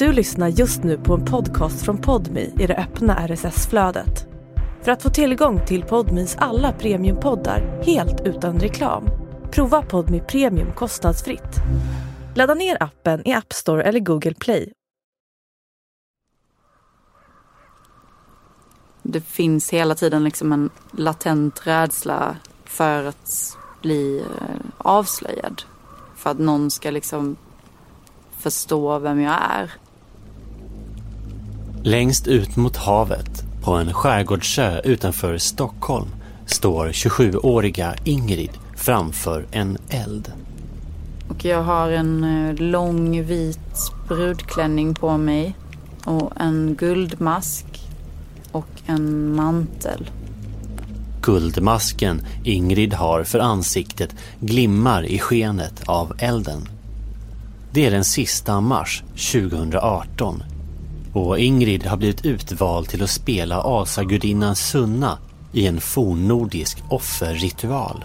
Du lyssnar just nu på en podcast från Podmi i det öppna RSS-flödet. För att få tillgång till Podmis alla premiumpoddar helt utan reklam, prova Podmi Premium kostnadsfritt. Ladda ner appen i App Store eller Google Play. Det finns hela tiden liksom en latent rädsla för att bli eh, avslöjad. För att någon ska liksom förstå vem jag är. Längst ut mot havet, på en skärgårdsö utanför Stockholm, står 27-åriga Ingrid framför en eld. Och jag har en eh, lång vit brudklänning på mig och en guldmask och en mantel. Guldmasken Ingrid har för ansiktet glimmar i skenet av elden. Det är den sista mars 2018 och Ingrid har blivit utvald till att spela asagudinnan Sunna i en fornnordisk offerritual.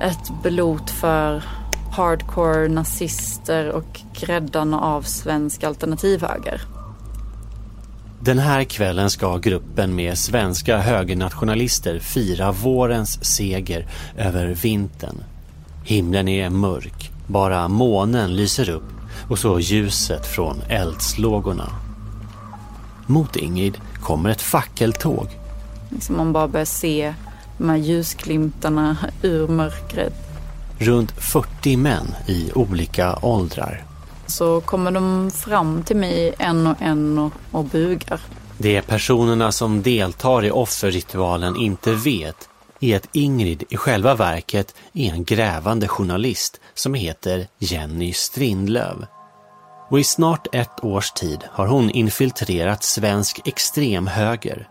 Ett blot för hardcore nazister och gräddarna av svensk alternativhöger. Den här kvällen ska gruppen med svenska högernationalister fira vårens seger över vintern. Himlen är mörk, bara månen lyser upp och så ljuset från eldslågorna. Mot Ingrid kommer ett fackeltåg. Liksom man bara börjar se de här ljusglimtarna ur mörkret. Runt 40 män i olika åldrar. Så kommer de fram till mig en och en och, och bugar. Det personerna som deltar i offerritualen inte vet är att Ingrid i själva verket är en grävande journalist som heter Jenny Strindlöv. Och i snart ett års tid har hon infiltrerat svensk extremhöger.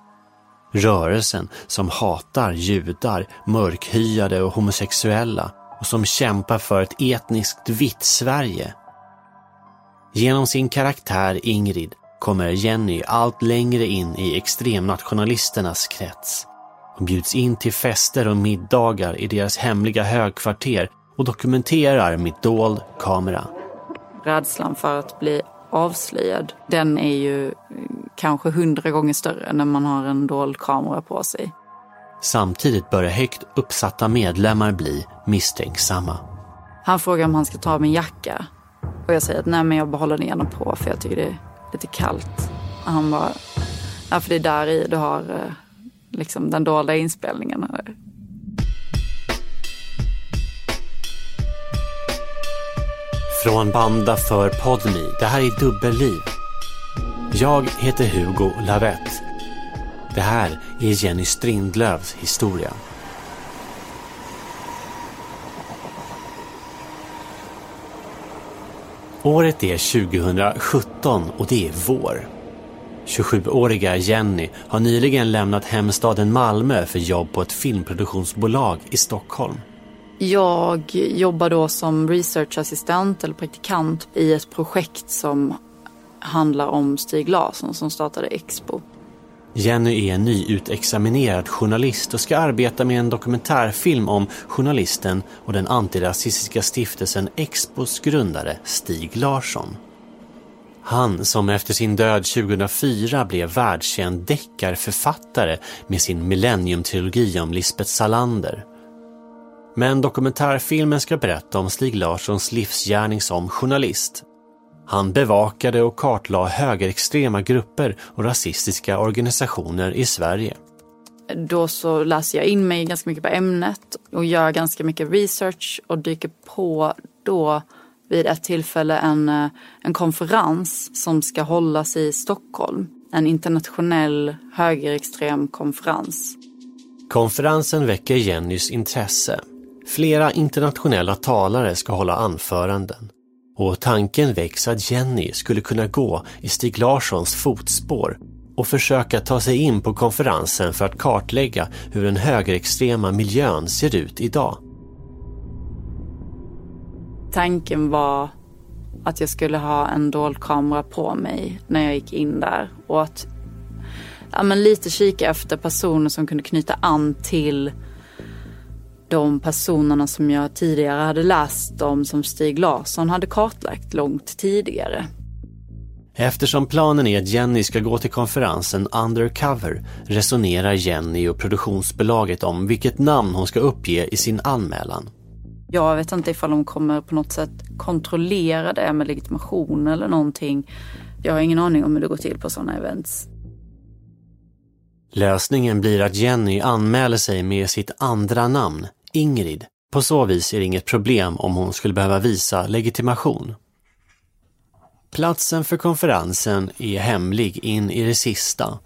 Rörelsen som hatar judar, mörkhyade och homosexuella och som kämpar för ett etniskt vitt Sverige. Genom sin karaktär Ingrid kommer Jenny allt längre in i extremnationalisternas krets och bjuds in till fester och middagar i deras hemliga högkvarter och dokumenterar med dold kamera. Rädslan för att bli avslöjad, den är ju kanske hundra gånger större när man har en dold kamera på sig. Samtidigt börjar högt uppsatta medlemmar bli misstänksamma. Han frågar om han ska ta min jacka och jag säger att nej men jag behåller den gärna på för jag tycker det är lite kallt. Och han bara, ja för det är där i du har eh, liksom den dolda inspelningen. Från Banda för Podmi, det här är Dubbelliv. Jag heter Hugo Lavett. Det här är Jenny Strindlövs historia. Året är 2017 och det är vår. 27-åriga Jenny har nyligen lämnat hemstaden Malmö för jobb på ett filmproduktionsbolag i Stockholm. Jag jobbar då som researchassistent eller praktikant i ett projekt som handlar om Stig Larsson som startade Expo. Jenny är nyutexaminerad journalist och ska arbeta med en dokumentärfilm om journalisten och den antirasistiska stiftelsen Expos grundare Stig Larsson. Han som efter sin död 2004 blev världskänd deckarförfattare med sin millenniumtrilogi om Lisbeth Salander. Men dokumentärfilmen ska berätta om Stig Larssons livsgärning som journalist. Han bevakade och kartlade högerextrema grupper och rasistiska organisationer i Sverige. Då så läser jag in mig ganska mycket på ämnet och gör ganska mycket research och dyker på då vid ett tillfälle en, eh, en konferens som ska hållas i Stockholm. En internationell högerextrem konferens. Konferensen väcker Jennys intresse. Flera internationella talare ska hålla anföranden. Och tanken väcks att Jenny skulle kunna gå i Stig Larssons fotspår och försöka ta sig in på konferensen för att kartlägga hur den högerextrema miljön ser ut idag. Tanken var att jag skulle ha en dold kamera på mig när jag gick in där och att ja, men lite kika efter personer som kunde knyta an till de personerna som jag tidigare hade läst om som Stig Larsson hade kartlagt långt tidigare. Eftersom planen är att Jenny ska gå till konferensen undercover resonerar Jenny och produktionsbolaget om vilket namn hon ska uppge i sin anmälan. Jag vet inte ifall de kommer på något sätt kontrollera det med legitimation eller någonting. Jag har ingen aning om hur det går till på sådana events. Lösningen blir att Jenny anmäler sig med sitt andra namn, Ingrid. På så vis är det inget problem om hon skulle behöva visa legitimation. Platsen för konferensen är hemlig in i det sista.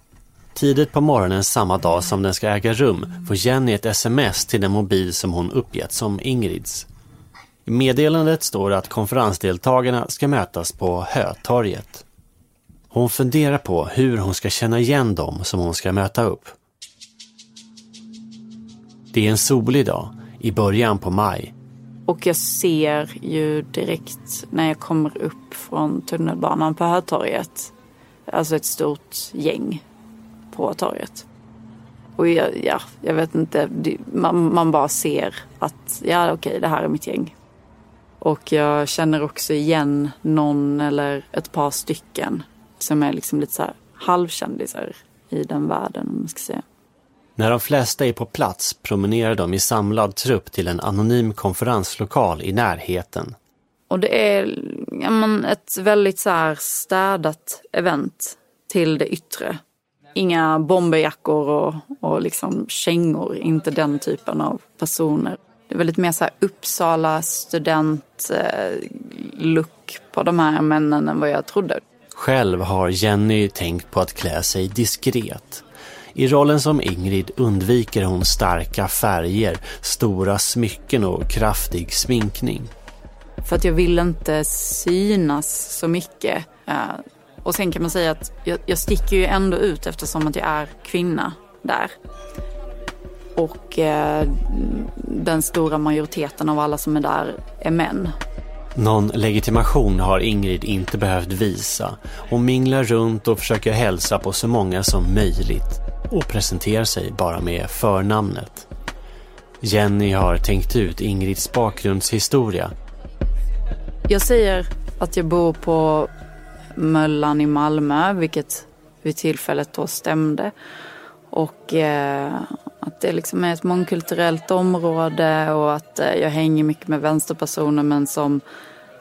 Tidigt på morgonen samma dag som den ska äga rum får Jenny ett sms till den mobil som hon uppgett som Ingrids. I meddelandet står det att konferensdeltagarna ska mötas på Hötorget. Hon funderar på hur hon ska känna igen dem som hon ska möta upp. Det är en solig dag i början på maj och jag ser ju direkt när jag kommer upp från tunnelbanan på Hötorget. Alltså ett stort gäng på torget. Och jag, ja, jag vet inte, man, man bara ser att ja okej okay, det här är mitt gäng. Och jag känner också igen någon eller ett par stycken som är liksom lite så här halvkändisar i den världen om man ska säga. När de flesta är på plats promenerar de i samlad trupp till en anonym konferenslokal i närheten. Och det är ja, men, ett väldigt så här städat event till det yttre. Inga bomberjackor och, och liksom kängor, inte den typen av personer. Det är väldigt mer så här Uppsala student-look på de här männen än vad jag trodde. Själv har Jenny tänkt på att klä sig diskret. I rollen som Ingrid undviker hon starka färger, stora smycken och kraftig sminkning. För att jag vill inte synas så mycket. Eh, och sen kan man säga att jag, jag sticker ju ändå ut eftersom att jag är kvinna där. Och eh, den stora majoriteten av alla som är där är män. Någon legitimation har Ingrid inte behövt visa. Hon minglar runt och försöker hälsa på så många som möjligt och presenterar sig bara med förnamnet. Jenny har tänkt ut Ingrids bakgrundshistoria. Jag säger att jag bor på Möllan i Malmö, vilket vid tillfället då stämde. Och eh, att det liksom är ett mångkulturellt område och att eh, jag hänger mycket med vänsterpersoner men som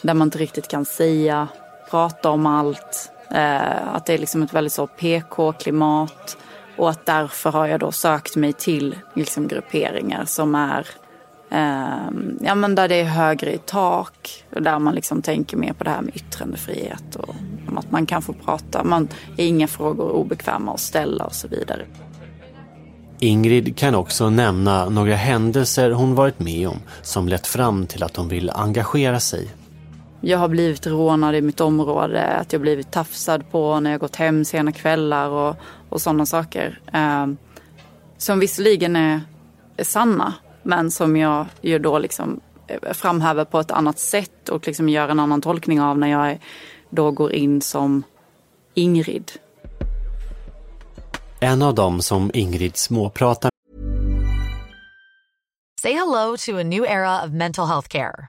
där man inte riktigt kan säga, prata om allt. Eh, att det är liksom ett väldigt så PK-klimat. Och att därför har jag då sökt mig till liksom, grupperingar som är eh, ja, men där det är högre i tak och där man liksom tänker mer på det här med yttrandefrihet och om att man kan få prata. Man är inga frågor obekväma att ställa och så vidare. Ingrid kan också nämna några händelser hon varit med om som lett fram till att hon vill engagera sig. Jag har blivit rånad i mitt område, att jag blivit tafsad på när jag gått hem sena kvällar och, och sådana saker. Eh, som visserligen är, är sanna, men som jag ju då liksom eh, framhäver på ett annat sätt och liksom gör en annan tolkning av när jag då går in som Ingrid. En av dem som Ingrid småpratar Say hello to a new era of mental health care.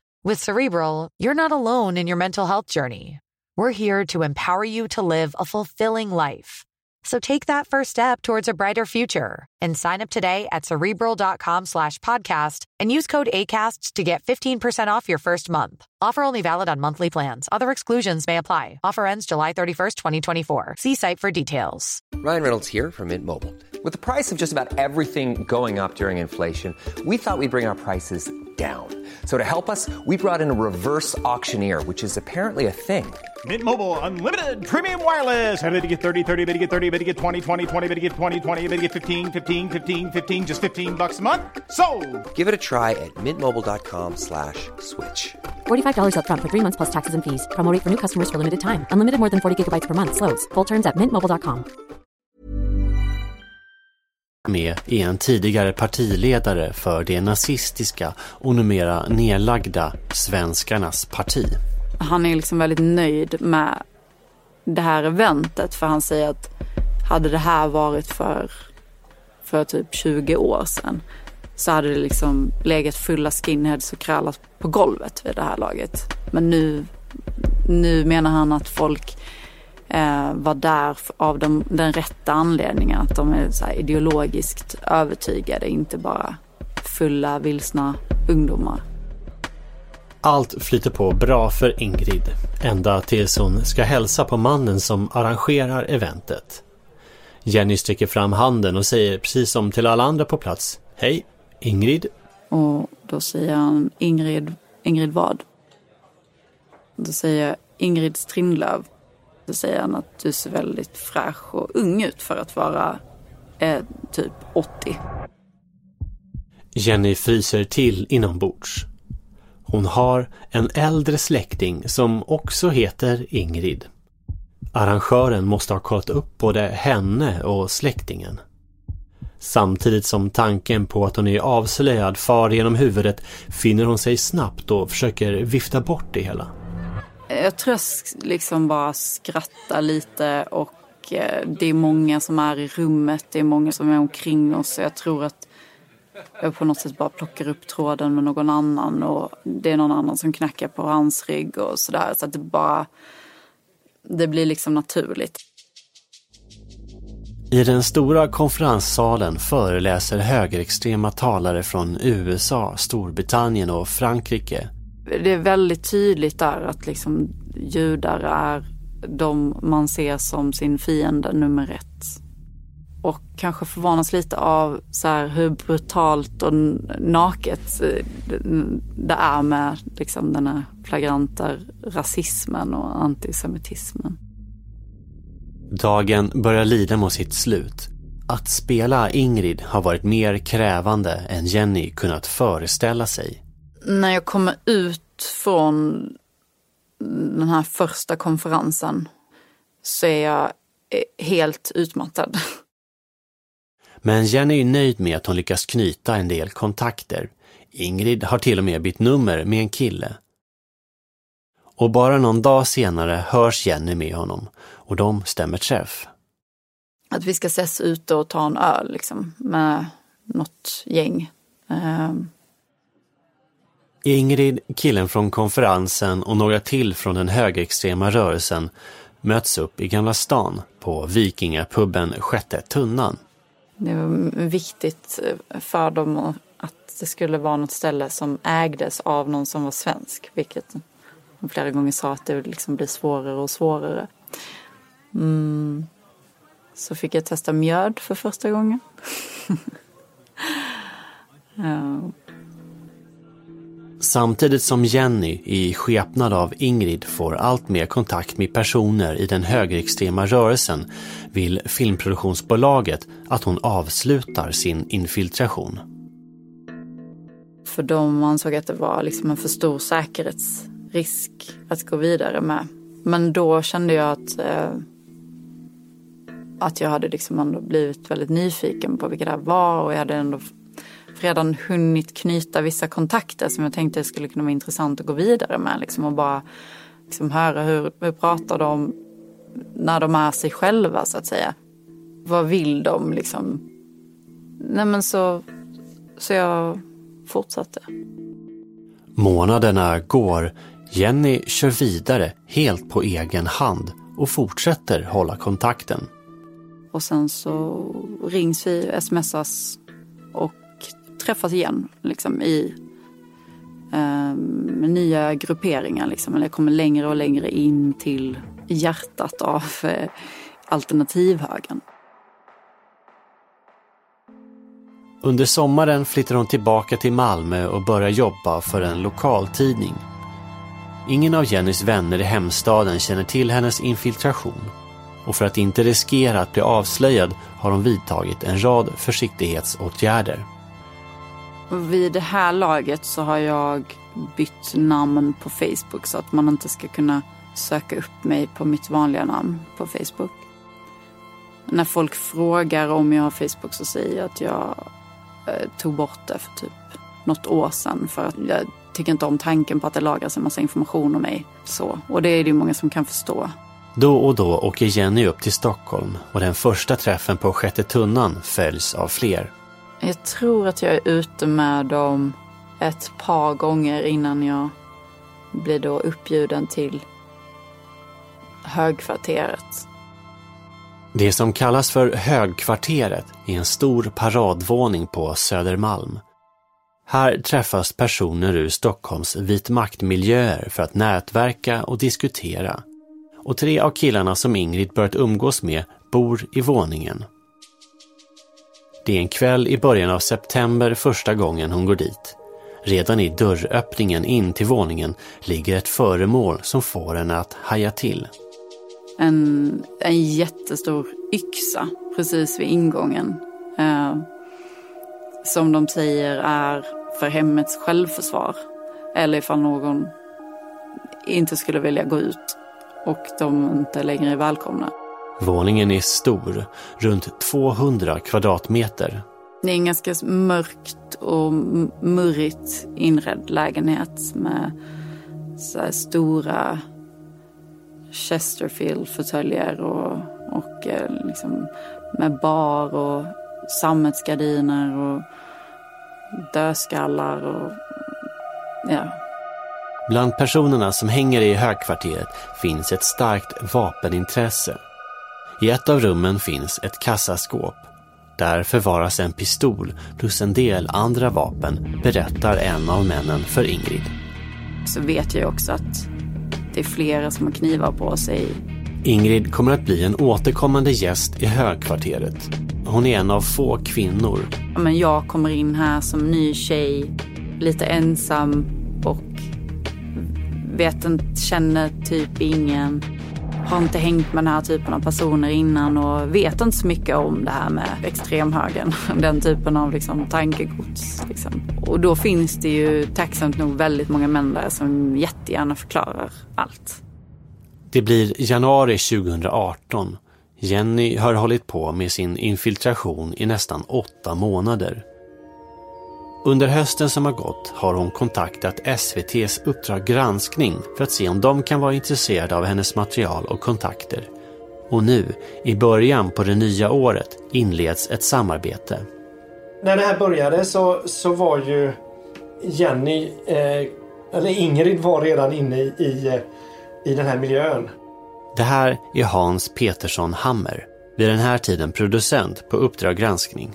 With Cerebral, you're not alone in your mental health journey. We're here to empower you to live a fulfilling life. So take that first step towards a brighter future and sign up today at cerebral.com slash podcast and use code ACasts to get 15% off your first month. Offer only valid on monthly plans. Other exclusions may apply. Offer ends July 31st, 2024. See site for details. Ryan Reynolds here from Mint Mobile. With the price of just about everything going up during inflation, we thought we'd bring our prices down. So to help us, we brought in a reverse auctioneer, which is apparently a thing. Mint Mobile unlimited premium wireless. Ready to get 30, 30, bit to get 30, bit to get 20, 20, 20, bit to get 20, 20, bit to get 15, 15, 15, 15 just 15 bucks a month. So, Give it a try at mintmobile.com/switch. $45 $45 upfront for three months plus taxes and fees. Promo rate for new customers for limited time. Unlimited more than 40 gigabytes per month. Slows. Full terms at mintmobile.com. med är en tidigare partiledare för det nazistiska och numera nedlagda Svenskarnas parti. Han är liksom väldigt nöjd med det här eventet för han säger att hade det här varit för, för typ 20 år sedan så hade det liksom legat fulla skinheads och krallat på golvet vid det här laget. Men nu, nu menar han att folk eh, var där av de, den rätta anledningen. Att de är så ideologiskt övertygade, inte bara fulla, vilsna ungdomar. Allt flyter på bra för Ingrid, ända tills hon ska hälsa på mannen som arrangerar eventet. Jenny sträcker fram handen och säger precis som till alla andra på plats, Hej, Ingrid. Och då säger han, Ingrid, Ingrid vad? Då säger jag, Ingrid Strindlöv. Då säger han att du ser väldigt fräsch och ung ut för att vara eh, typ 80. Jenny fryser till inombords. Hon har en äldre släkting som också heter Ingrid. Arrangören måste ha kollat upp både henne och släktingen. Samtidigt som tanken på att hon är avslöjad far genom huvudet finner hon sig snabbt och försöker vifta bort det hela. Jag tror jag liksom bara skrattar lite och eh, det är många som är i rummet, det är många som är omkring oss. Jag tror att jag på något sätt bara plockar upp tråden med någon annan och det är någon annan som knackar på hans rygg och sådär. Så att det bara, det blir liksom naturligt. I den stora konferenssalen föreläser högerextrema talare från USA, Storbritannien och Frankrike. Det är väldigt tydligt där att liksom judar är de man ser som sin fiende nummer ett. Och kanske förvånas lite av så här hur brutalt och naket eh, det är med liksom den här flagranta rasismen och antisemitismen. Dagen börjar lida mot sitt slut. Att spela Ingrid har varit mer krävande än Jenny kunnat föreställa sig. När jag kommer ut från den här första konferensen så är jag helt utmattad. Men Jenny är nöjd med att hon lyckas knyta en del kontakter. Ingrid har till och med bytt nummer med en kille. Och bara någon dag senare hörs Jenny med honom och de stämmer träff. Att vi ska ses ute och ta en öl liksom, med något gäng. Um... Ingrid, killen från konferensen och några till från den högerextrema rörelsen möts upp i Gamla stan på Vikingapubben Sjätte tunnan. Det var viktigt för dem att det skulle vara något ställe som ägdes av någon som var svensk. Vilket flera gånger sa att det liksom blir svårare och svårare. Mm. Så fick jag testa mjöd för första gången. ja. Samtidigt som Jenny i skepnad av Ingrid får allt mer kontakt med personer i den högerextrema rörelsen vill filmproduktionsbolaget att hon avslutar sin infiltration. För de ansåg att det var liksom en för stor risk att gå vidare med. Men då kände jag att, eh, att jag hade liksom ändå blivit väldigt nyfiken på vilka det var och jag hade ändå redan hunnit knyta vissa kontakter som jag tänkte skulle kunna vara intressant att gå vidare med. Liksom, och bara liksom, höra hur, hur pratar de när de är sig själva så att säga. Vad vill de liksom? Nej men så, så jag fortsatte. Månaderna går. Jenny kör vidare helt på egen hand och fortsätter hålla kontakten. Och sen så rings vi, smsas och träffas igen liksom, i eh, nya grupperingar. Liksom. Eller jag kommer längre och längre in till hjärtat av eh, alternativhögern. Under sommaren flyttar hon tillbaka till Malmö och börjar jobba för en lokaltidning. Ingen av Jennys vänner i hemstaden känner till hennes infiltration och för att inte riskera att bli avslöjad har hon vidtagit en rad försiktighetsåtgärder. Vid det här laget så har jag bytt namn på Facebook så att man inte ska kunna söka upp mig på mitt vanliga namn på Facebook. När folk frågar om jag har Facebook så säger jag att jag eh, tog bort det för typ något år sedan för att jag tycker inte om tanken på att det lagras en massa information om mig. Så, och det är det ju många som kan förstå. Då och då åker Jenny upp till Stockholm och den första träffen på Sjätte tunnan följs av fler. Jag tror att jag är ute med dem ett par gånger innan jag blir då uppbjuden till högkvarteret. Det som kallas för högkvarteret är en stor paradvåning på Södermalm. Här träffas personer ur Stockholms vitmaktmiljöer för att nätverka och diskutera. Och tre av killarna som Ingrid börjat umgås med bor i våningen. Det är en kväll i början av september första gången hon går dit. Redan i dörröppningen in till våningen ligger ett föremål som får henne att haja till. En, en jättestor yxa precis vid ingången. Eh, som de säger är för hemmets självförsvar. Eller ifall någon inte skulle vilja gå ut och de inte längre är välkomna. Våningen är stor, runt 200 kvadratmeter. Det är en ganska mörkt och murrigt inredd lägenhet med så stora Chesterfield-fåtöljer och, och eh, liksom med bar och sammetsgardiner och dödskallar och ja. Bland personerna som hänger i högkvarteret finns ett starkt vapenintresse. I ett av rummen finns ett kassaskåp. Där förvaras en pistol plus en del andra vapen, berättar en av männen för Ingrid. Så vet jag också att det är flera som har knivar på sig. Ingrid kommer att bli en återkommande gäst i högkvarteret. Hon är en av få kvinnor. Men jag kommer in här som ny tjej, lite ensam och vet inte, känner typ ingen. Har inte hängt med den här typen av personer innan och vet inte så mycket om det här med extremhögern. Den typen av liksom, tankegods. Liksom. Och då finns det ju tacksamt nog väldigt många män där som jättegärna förklarar allt. Det blir januari 2018. Jenny har hållit på med sin infiltration i nästan åtta månader. Under hösten som har gått har hon kontaktat SVTs Uppdrag granskning för att se om de kan vara intresserade av hennes material och kontakter. Och nu, i början på det nya året, inleds ett samarbete. När det här började så, så var ju Jenny, eh, eller Ingrid var redan inne i, i, i den här miljön. Det här är Hans Petersson Hammer, vid den här tiden producent på Uppdrag granskning.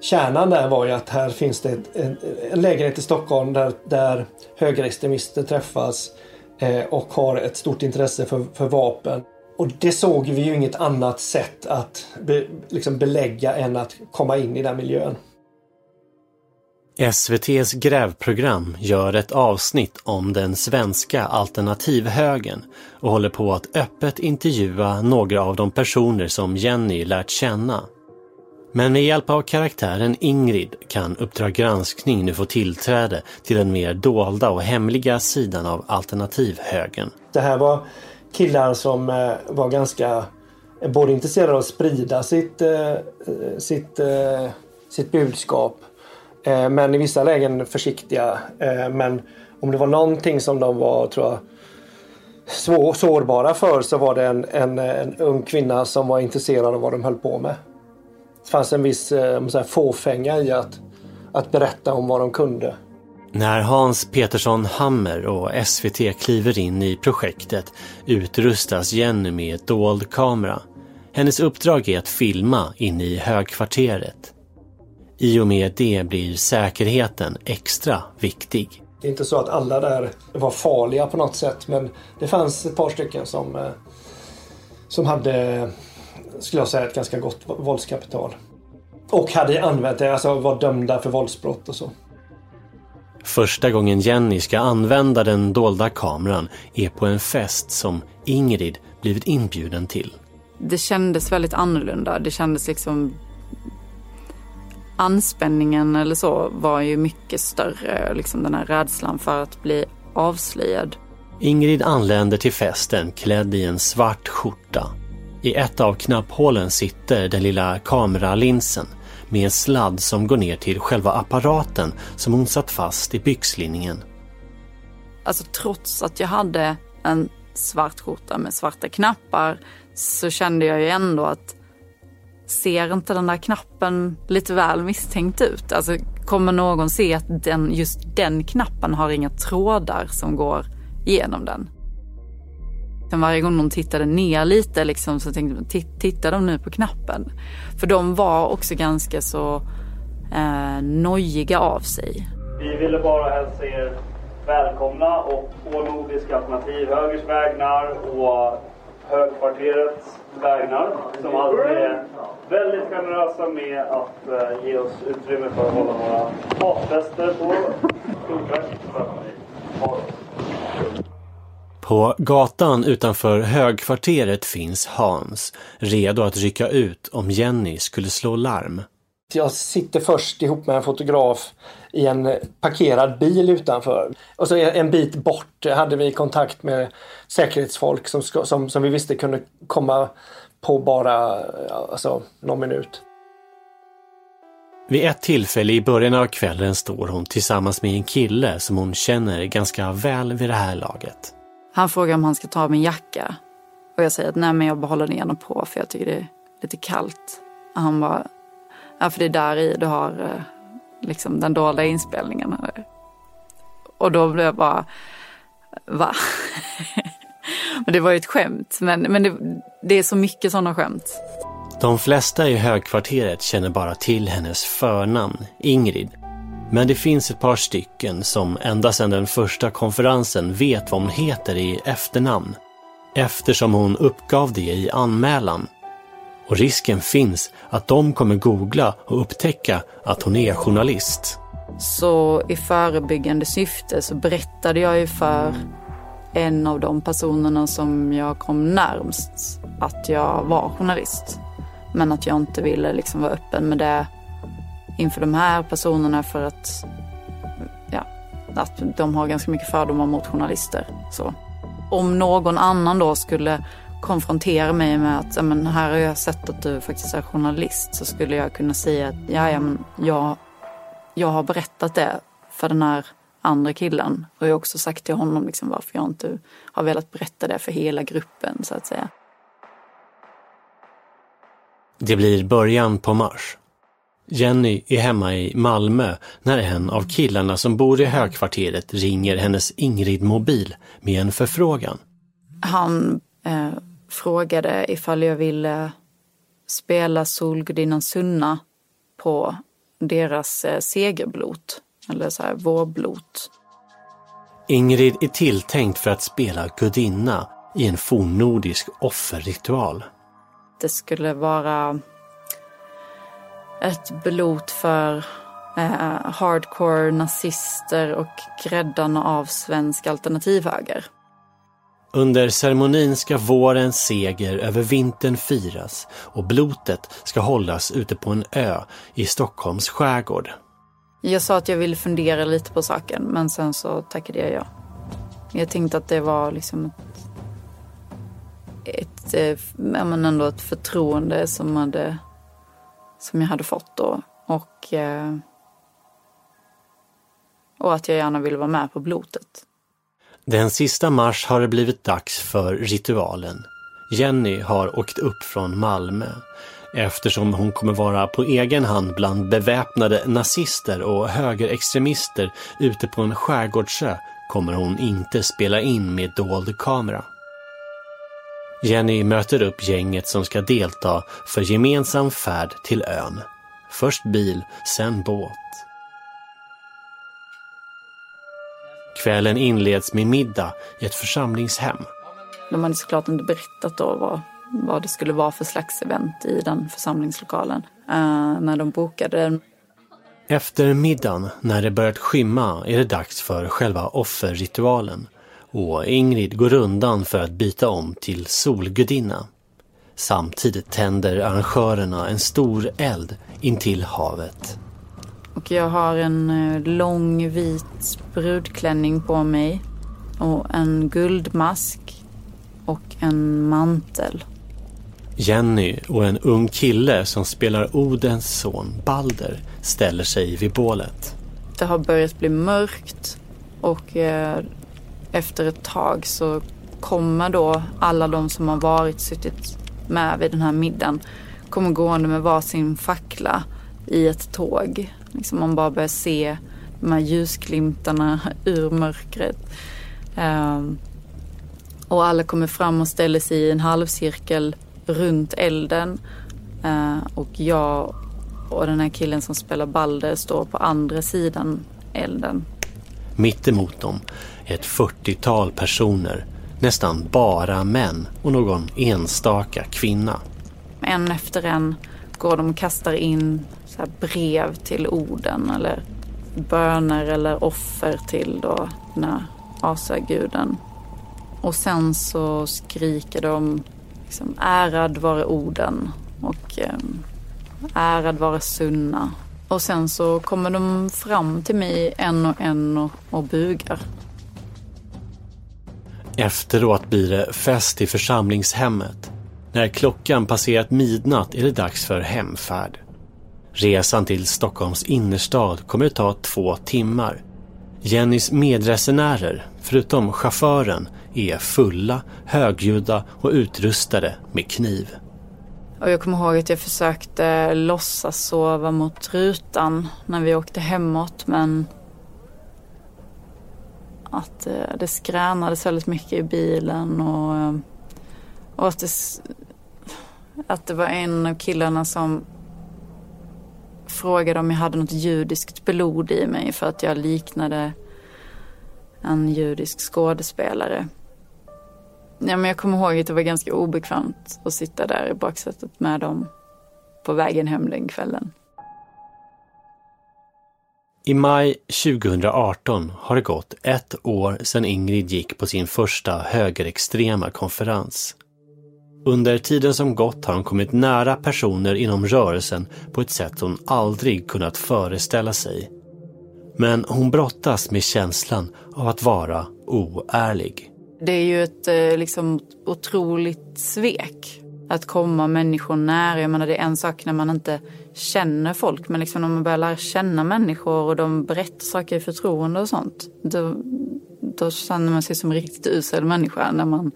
Kärnan där var ju att här finns det en, en lägenhet i Stockholm där, där högerextremister träffas eh, och har ett stort intresse för, för vapen. Och det såg vi ju inget annat sätt att be, liksom belägga än att komma in i den miljön. SVTs grävprogram gör ett avsnitt om den svenska alternativhögen och håller på att öppet intervjua några av de personer som Jenny lärt känna. Men med hjälp av karaktären Ingrid kan Uppdrag granskning nu få tillträde till den mer dolda och hemliga sidan av alternativhögen. Det här var killar som eh, var ganska eh, både intresserade av att sprida sitt, eh, sitt, sitt budskap Eh, men i vissa lägen försiktiga. Eh, men om det var någonting som de var, tror jag, svår, sårbara för så var det en, en, en ung kvinna som var intresserad av vad de höll på med. Det fanns en viss eh, fåfänga i att, att berätta om vad de kunde. När Hans Petersson Hammer och SVT kliver in i projektet utrustas Jenny med dold kamera. Hennes uppdrag är att filma inne i högkvarteret. I och med det blir säkerheten extra viktig. Det är inte så att alla där var farliga på något sätt men det fanns ett par stycken som, eh, som hade skulle jag säga, ett ganska gott våldskapital. Och hade använt det, alltså var dömda för våldsbrott och så. Första gången Jenny ska använda den dolda kameran är på en fest som Ingrid blivit inbjuden till. Det kändes väldigt annorlunda. Det kändes liksom anspänningen eller så var ju mycket större. Liksom den här rädslan för att bli avslöjad. Ingrid anländer till festen klädd i en svart skjorta. I ett av knapphålen sitter den lilla kameralinsen med en sladd som går ner till själva apparaten som hon satt fast i byxlinningen. Alltså trots att jag hade en svart skjorta med svarta knappar så kände jag ju ändå att ser inte den där knappen lite väl misstänkt ut? Alltså kommer någon se att den, just den knappen har inga trådar som går igenom den? Sen varje gång de tittade ner lite liksom, så tänkte man tittar de nu på knappen? För de var också ganska så eh, nojiga av sig. Vi ville bara hälsa er välkomna och på Nordiska Alternativ Högers vägnar och Högkvarterets vägnar som alltid är väldigt generösa med att uh, ge oss utrymme för att hålla våra matfester på oss. På gatan utanför högkvarteret finns Hans, redo att rycka ut om Jenny skulle slå larm. Jag sitter först ihop med en fotograf i en parkerad bil utanför. Och så en bit bort hade vi kontakt med säkerhetsfolk som, som, som vi visste kunde komma på bara alltså, någon minut. Vid ett tillfälle i början av kvällen står hon tillsammans med en kille som hon känner ganska väl vid det här laget. Han frågar om han ska ta min jacka. Och jag säger att nej men jag behåller den gärna på för jag tycker det är lite kallt. Och han bara, ja för det är där i du har eh, liksom den dolda inspelningen. Och då blev jag bara, va? men det var ju ett skämt. Men, men det, det är så mycket sådana skämt. De flesta i högkvarteret känner bara till hennes förnamn, Ingrid. Men det finns ett par stycken som ända sedan den första konferensen vet vad hon heter i efternamn. Eftersom hon uppgav det i anmälan. Och risken finns att de kommer googla och upptäcka att hon är journalist. Så i förebyggande syfte så berättade jag ju för en av de personerna som jag kom närmst att jag var journalist. Men att jag inte ville liksom vara öppen med det inför de här personerna för att, ja, att de har ganska mycket fördomar mot journalister. Så. Om någon annan då skulle konfrontera mig med att men här har jag sett att du faktiskt är journalist så skulle jag kunna säga att ja, ja, men jag, jag har berättat det för den här andra killen. Och jag har också sagt till honom liksom varför jag inte har velat berätta det för hela gruppen så att säga. Det blir början på mars. Jenny är hemma i Malmö när en av killarna som bor i högkvarteret ringer hennes Ingrid-mobil med en förfrågan. Han eh, frågade ifall jag ville spela Solgudinnan Sunna på deras eh, segerblot, eller så här vårblot. Ingrid är tilltänkt för att spela gudinna i en fornnordisk offerritual. Det skulle vara ett blot för eh, hardcore nazister och gräddarna av svensk alternativhöger. Under ceremonin ska vårens seger över vintern firas och blotet ska hållas ute på en ö i Stockholms skärgård. Jag sa att jag ville fundera lite på saken men sen så tackade jag ja. Jag tänkte att det var liksom ett, ett, eh, ja, men ändå ett förtroende som, hade, som jag hade fått då. Och, eh, och att jag gärna ville vara med på blotet. Den sista mars har det blivit dags för ritualen. Jenny har åkt upp från Malmö. Eftersom hon kommer vara på egen hand bland beväpnade nazister och högerextremister ute på en skärgårdsö kommer hon inte spela in med dold kamera. Jenny möter upp gänget som ska delta för gemensam färd till ön. Först bil, sen båt. Kvällen inleds med middag i ett församlingshem. De hade såklart inte berättat då vad, vad det skulle vara för slags event i den församlingslokalen uh, när de bokade den. Efter middagen, när det börjat skymma, är det dags för själva offerritualen och Ingrid går undan för att byta om till solgudinna. Samtidigt tänder arrangörerna en stor eld intill havet. Och jag har en eh, lång vit brudklänning på mig och en guldmask och en mantel. Jenny och en ung kille som spelar Odens son Balder ställer sig vid bålet. Det har börjat bli mörkt och eh, efter ett tag så kommer då alla de som har varit suttit med vid den här middagen kommer gående med varsin fackla i ett tåg. Liksom man bara börjar se de här ljusglimtarna ur mörkret. Um, och alla kommer fram och ställer sig i en halvcirkel runt elden. Uh, och jag och den här killen som spelar Balder står på andra sidan elden. Mitt emot dem är ett 40-tal personer. Nästan bara män och någon enstaka kvinna. En efter en går de och kastar in så brev till orden eller böner eller offer till då den här asaguden. Och sen så skriker de liksom, ärad vare orden och eh, ärad vare Sunna. Och sen så kommer de fram till mig en och en och, och bugar. Efteråt blir det fest i församlingshemmet. När klockan passerat midnatt är det dags för hemfärd. Resan till Stockholms innerstad kommer att ta två timmar. Jennys medresenärer, förutom chauffören, är fulla, högljudda och utrustade med kniv. Och jag kommer ihåg att jag försökte låtsas sova mot rutan när vi åkte hemåt men att eh, det skränades väldigt mycket i bilen och, eh, och att, det, att det var en av killarna som frågade om jag hade något judiskt blod i mig för att jag liknade en judisk skådespelare. Ja, men jag kommer ihåg att det var ganska obekvämt att sitta där i baksätet med dem på vägen hem den kvällen. I maj 2018 har det gått ett år sedan Ingrid gick på sin första högerextrema konferens. Under tiden som gått har hon kommit nära personer inom rörelsen på ett sätt hon aldrig kunnat föreställa sig. Men hon brottas med känslan av att vara oärlig. Det är ju ett eh, liksom, otroligt svek att komma människor nära. Jag menar, det är en sak när man inte känner folk, men liksom när man börjar lära känna människor och de berättar saker i förtroende och sånt. Då, då känner man sig som en riktigt usel människa när man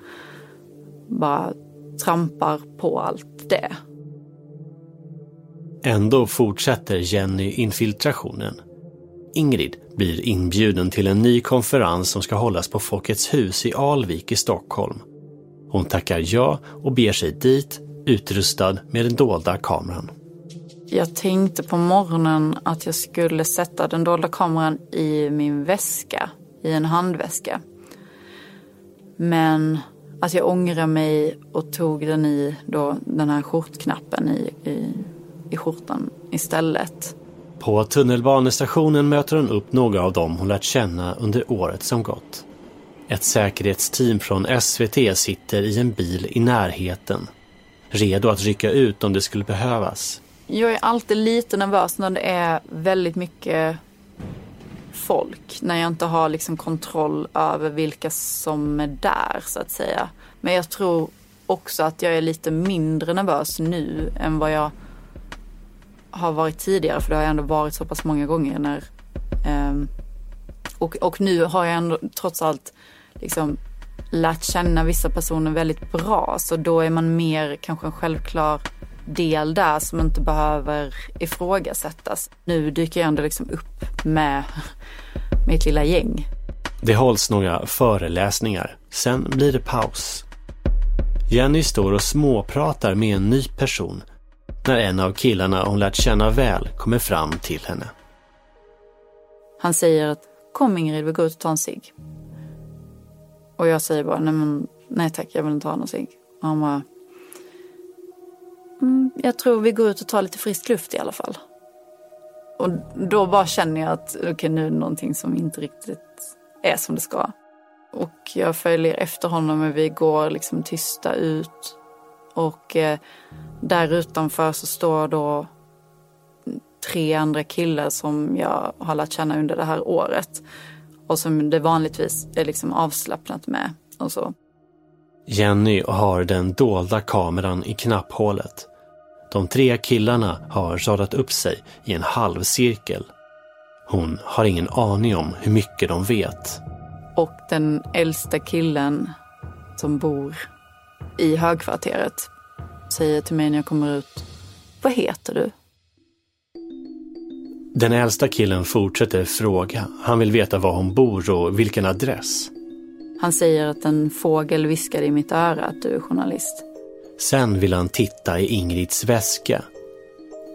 bara trampar på allt det. Ändå fortsätter Jenny infiltrationen. Ingrid blir inbjuden till en ny konferens som ska hållas på Folkets hus i Alvik i Stockholm. Hon tackar ja och beger sig dit utrustad med den dolda kameran. Jag tänkte på morgonen att jag skulle sätta den dolda kameran i min väska, i en handväska. Men att jag ångrar mig och tog den i då, den här skjortknappen i, i, i skjortan istället. På tunnelbanestationen möter hon upp några av dem hon lärt känna under året som gått. Ett säkerhetsteam från SVT sitter i en bil i närheten. Redo att rycka ut om det skulle behövas. Jag är alltid lite nervös när det är väldigt mycket folk. När jag inte har liksom kontroll över vilka som är där så att säga. Men jag tror också att jag är lite mindre nervös nu än vad jag har varit tidigare. För det har jag ändå varit så pass många gånger när um, och, och nu har jag ändå trots allt liksom lärt känna vissa personer väldigt bra. Så då är man mer kanske en självklar del där som inte behöver ifrågasättas. Nu dyker jag ändå liksom upp med mitt lilla gäng. Det hålls några föreläsningar. Sen blir det paus. Jenny står och småpratar med en ny person när en av killarna hon lärt känna väl kommer fram till henne. Han säger att kom Ingrid, vi går ut och tar en cigg. Och jag säger bara, nej, men, nej tack, jag vill inte ha någon cigg. Och han bara, mm, jag tror vi går ut och tar lite frisk luft i alla fall. Och då bara känner jag att okej, okay, nu är det någonting som inte riktigt är som det ska. Och jag följer efter honom och vi går liksom tysta ut. Och eh, där utanför så står då tre andra killar som jag har lärt känna under det här året. Och som det vanligtvis är liksom avslappnat med och så. Jenny har den dolda kameran i knapphålet. De tre killarna har radat upp sig i en halvcirkel. Hon har ingen aning om hur mycket de vet. Och den äldsta killen som bor i högkvarteret säger till mig när jag kommer ut, vad heter du? Den äldsta killen fortsätter fråga. Han vill veta var hon bor och vilken adress. Han säger att en fågel viskade i mitt öra att du är journalist. Sen vill han titta i Ingrids väska.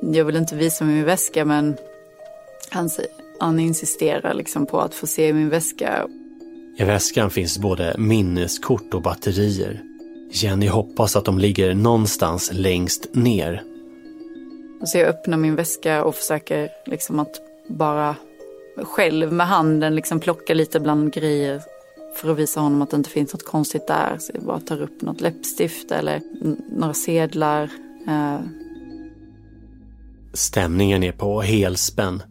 Jag vill inte visa min väska men han, han insisterar liksom på att få se min väska. I väskan finns både minneskort och batterier. Jenny hoppas att de ligger någonstans längst ner. Så jag öppnar min väska och försöker liksom att bara själv med handen liksom plocka lite bland grejer för att visa honom att det inte finns något konstigt där. Så jag bara tar upp något läppstift eller några sedlar. Eh. Stämningen är på helspänn.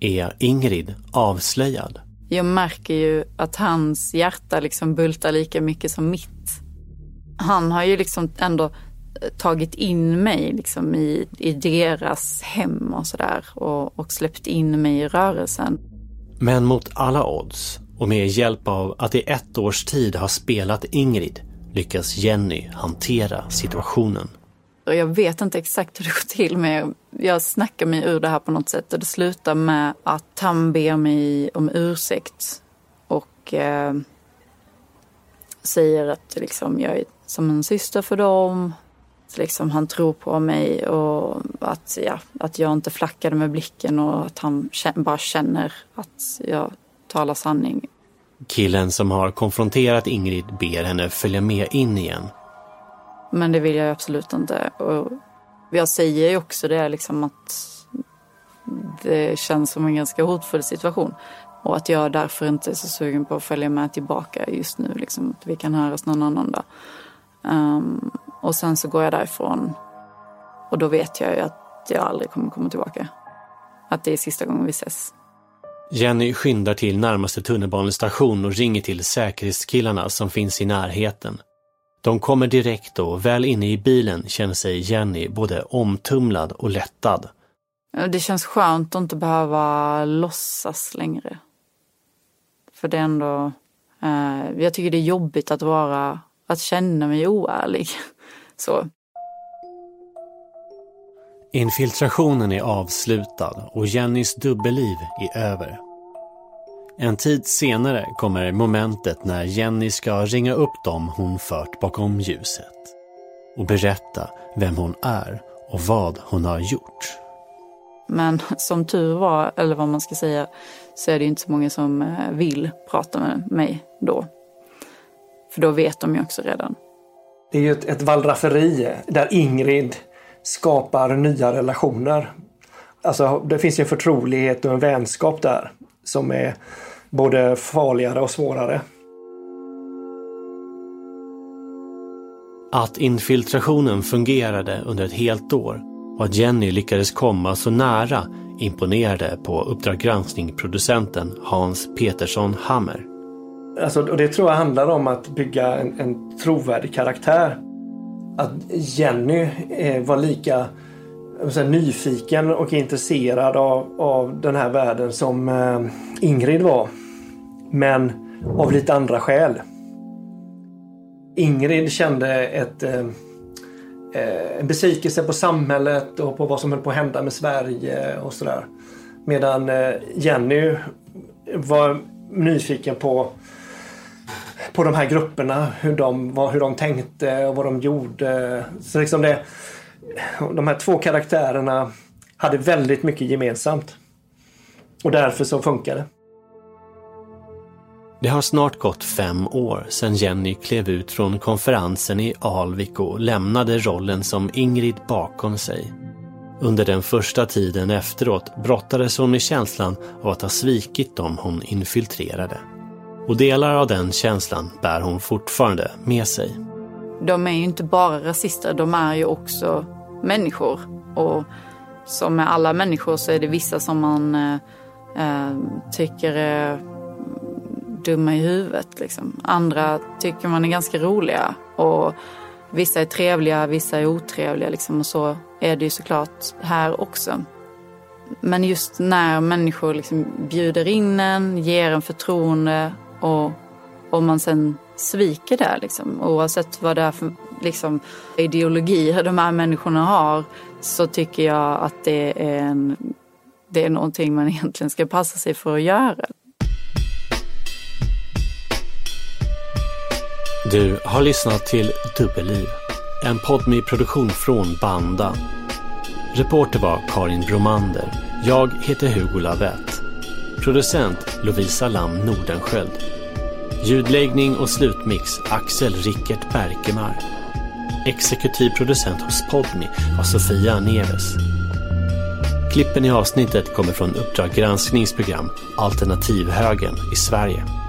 Är Ingrid avslöjad? Jag märker ju att hans hjärta liksom bultar lika mycket som mitt. Han har ju liksom ändå eh, tagit in mig liksom i, i deras hem och sådär och, och släppt in mig i rörelsen. Men mot alla odds och med hjälp av att i ett års tid ha spelat Ingrid lyckas Jenny hantera situationen. Jag vet inte exakt hur det går till men jag snackar mig ur det här på något sätt och det slutar med att han ber mig om ursäkt och eh, säger att liksom, jag är som en syster för dem. Så liksom, han tror på mig och att, ja, att jag inte flackade med blicken och att han bara känner att jag talar sanning. Killen som har konfronterat Ingrid ber henne följa med in igen. Men det vill jag absolut inte. Och jag säger ju också det liksom att det känns som en ganska hotfull situation. Och att jag därför inte är så sugen på att följa med tillbaka just nu. Liksom, att vi kan höras någon annan dag. Um, och sen så går jag därifrån. Och då vet jag ju att jag aldrig kommer komma tillbaka. Att det är sista gången vi ses. Jenny skyndar till närmaste tunnelbanestation och ringer till säkerhetskillarna som finns i närheten. De kommer direkt och väl inne i bilen känner sig Jenny både omtumlad och lättad. Det känns skönt att inte behöva låtsas längre. För det är ändå... Eh, jag tycker det är jobbigt att vara... Att känna mig oärlig. Så. Infiltrationen är avslutad och Jennys dubbelliv är över. En tid senare kommer momentet när Jenny ska ringa upp dem hon fört bakom ljuset och berätta vem hon är och vad hon har gjort. Men som tur var, eller vad man ska säga, så är det inte så många som eh, vill prata med mig då. För då vet de ju också redan. Det är ju ett, ett där Ingrid skapar nya relationer. Alltså det finns ju en förtrolighet och en vänskap där som är både farligare och svårare. Att infiltrationen fungerade under ett helt år och att Jenny lyckades komma så nära imponerade på Uppdrag granskning-producenten Hans Petersson Hammer. Alltså, och det tror jag handlar om att bygga en, en trovärdig karaktär. Att Jenny eh, var lika säga, nyfiken och intresserad av, av den här världen som eh, Ingrid var. Men av lite andra skäl. Ingrid kände ett, eh, eh, en besvikelse på samhället och på vad som höll på att hända med Sverige och sådär. Medan eh, Jenny var nyfiken på på de här grupperna, hur de, vad, hur de tänkte och vad de gjorde. Så liksom det, de här två karaktärerna hade väldigt mycket gemensamt. Och därför så funkar det. Det har snart gått fem år sedan Jenny klev ut från konferensen i Alvik och lämnade rollen som Ingrid bakom sig. Under den första tiden efteråt brottades hon med känslan av att ha svikit dem hon infiltrerade. Och delar av den känslan bär hon fortfarande med sig. De är ju inte bara rasister, de är ju också människor. Och som med alla människor så är det vissa som man eh, eh, tycker är dumma i huvudet. Liksom. Andra tycker man är ganska roliga. Och vissa är trevliga, vissa är otrevliga. Liksom. Och så är det ju såklart här också. Men just när människor liksom bjuder in en, ger en förtroende och, om man sen sviker det, liksom, oavsett vad det är för liksom, ideologier de här människorna har, så tycker jag att det är, en, det är någonting man egentligen ska passa sig för att göra. Du har lyssnat till Dubbelliv, en podd med produktion från Banda. Reporter var Karin Bromander. Jag heter Hugo Lavette. Producent Lovisa Lam Nordenskjöld. Ljudläggning och slutmix Axel Rickert Berkemar. Exekutiv producent hos Podmi var Sofia Neves. Klippen i avsnittet kommer från Uppdrag granskningsprogram Alternativhögen i Sverige.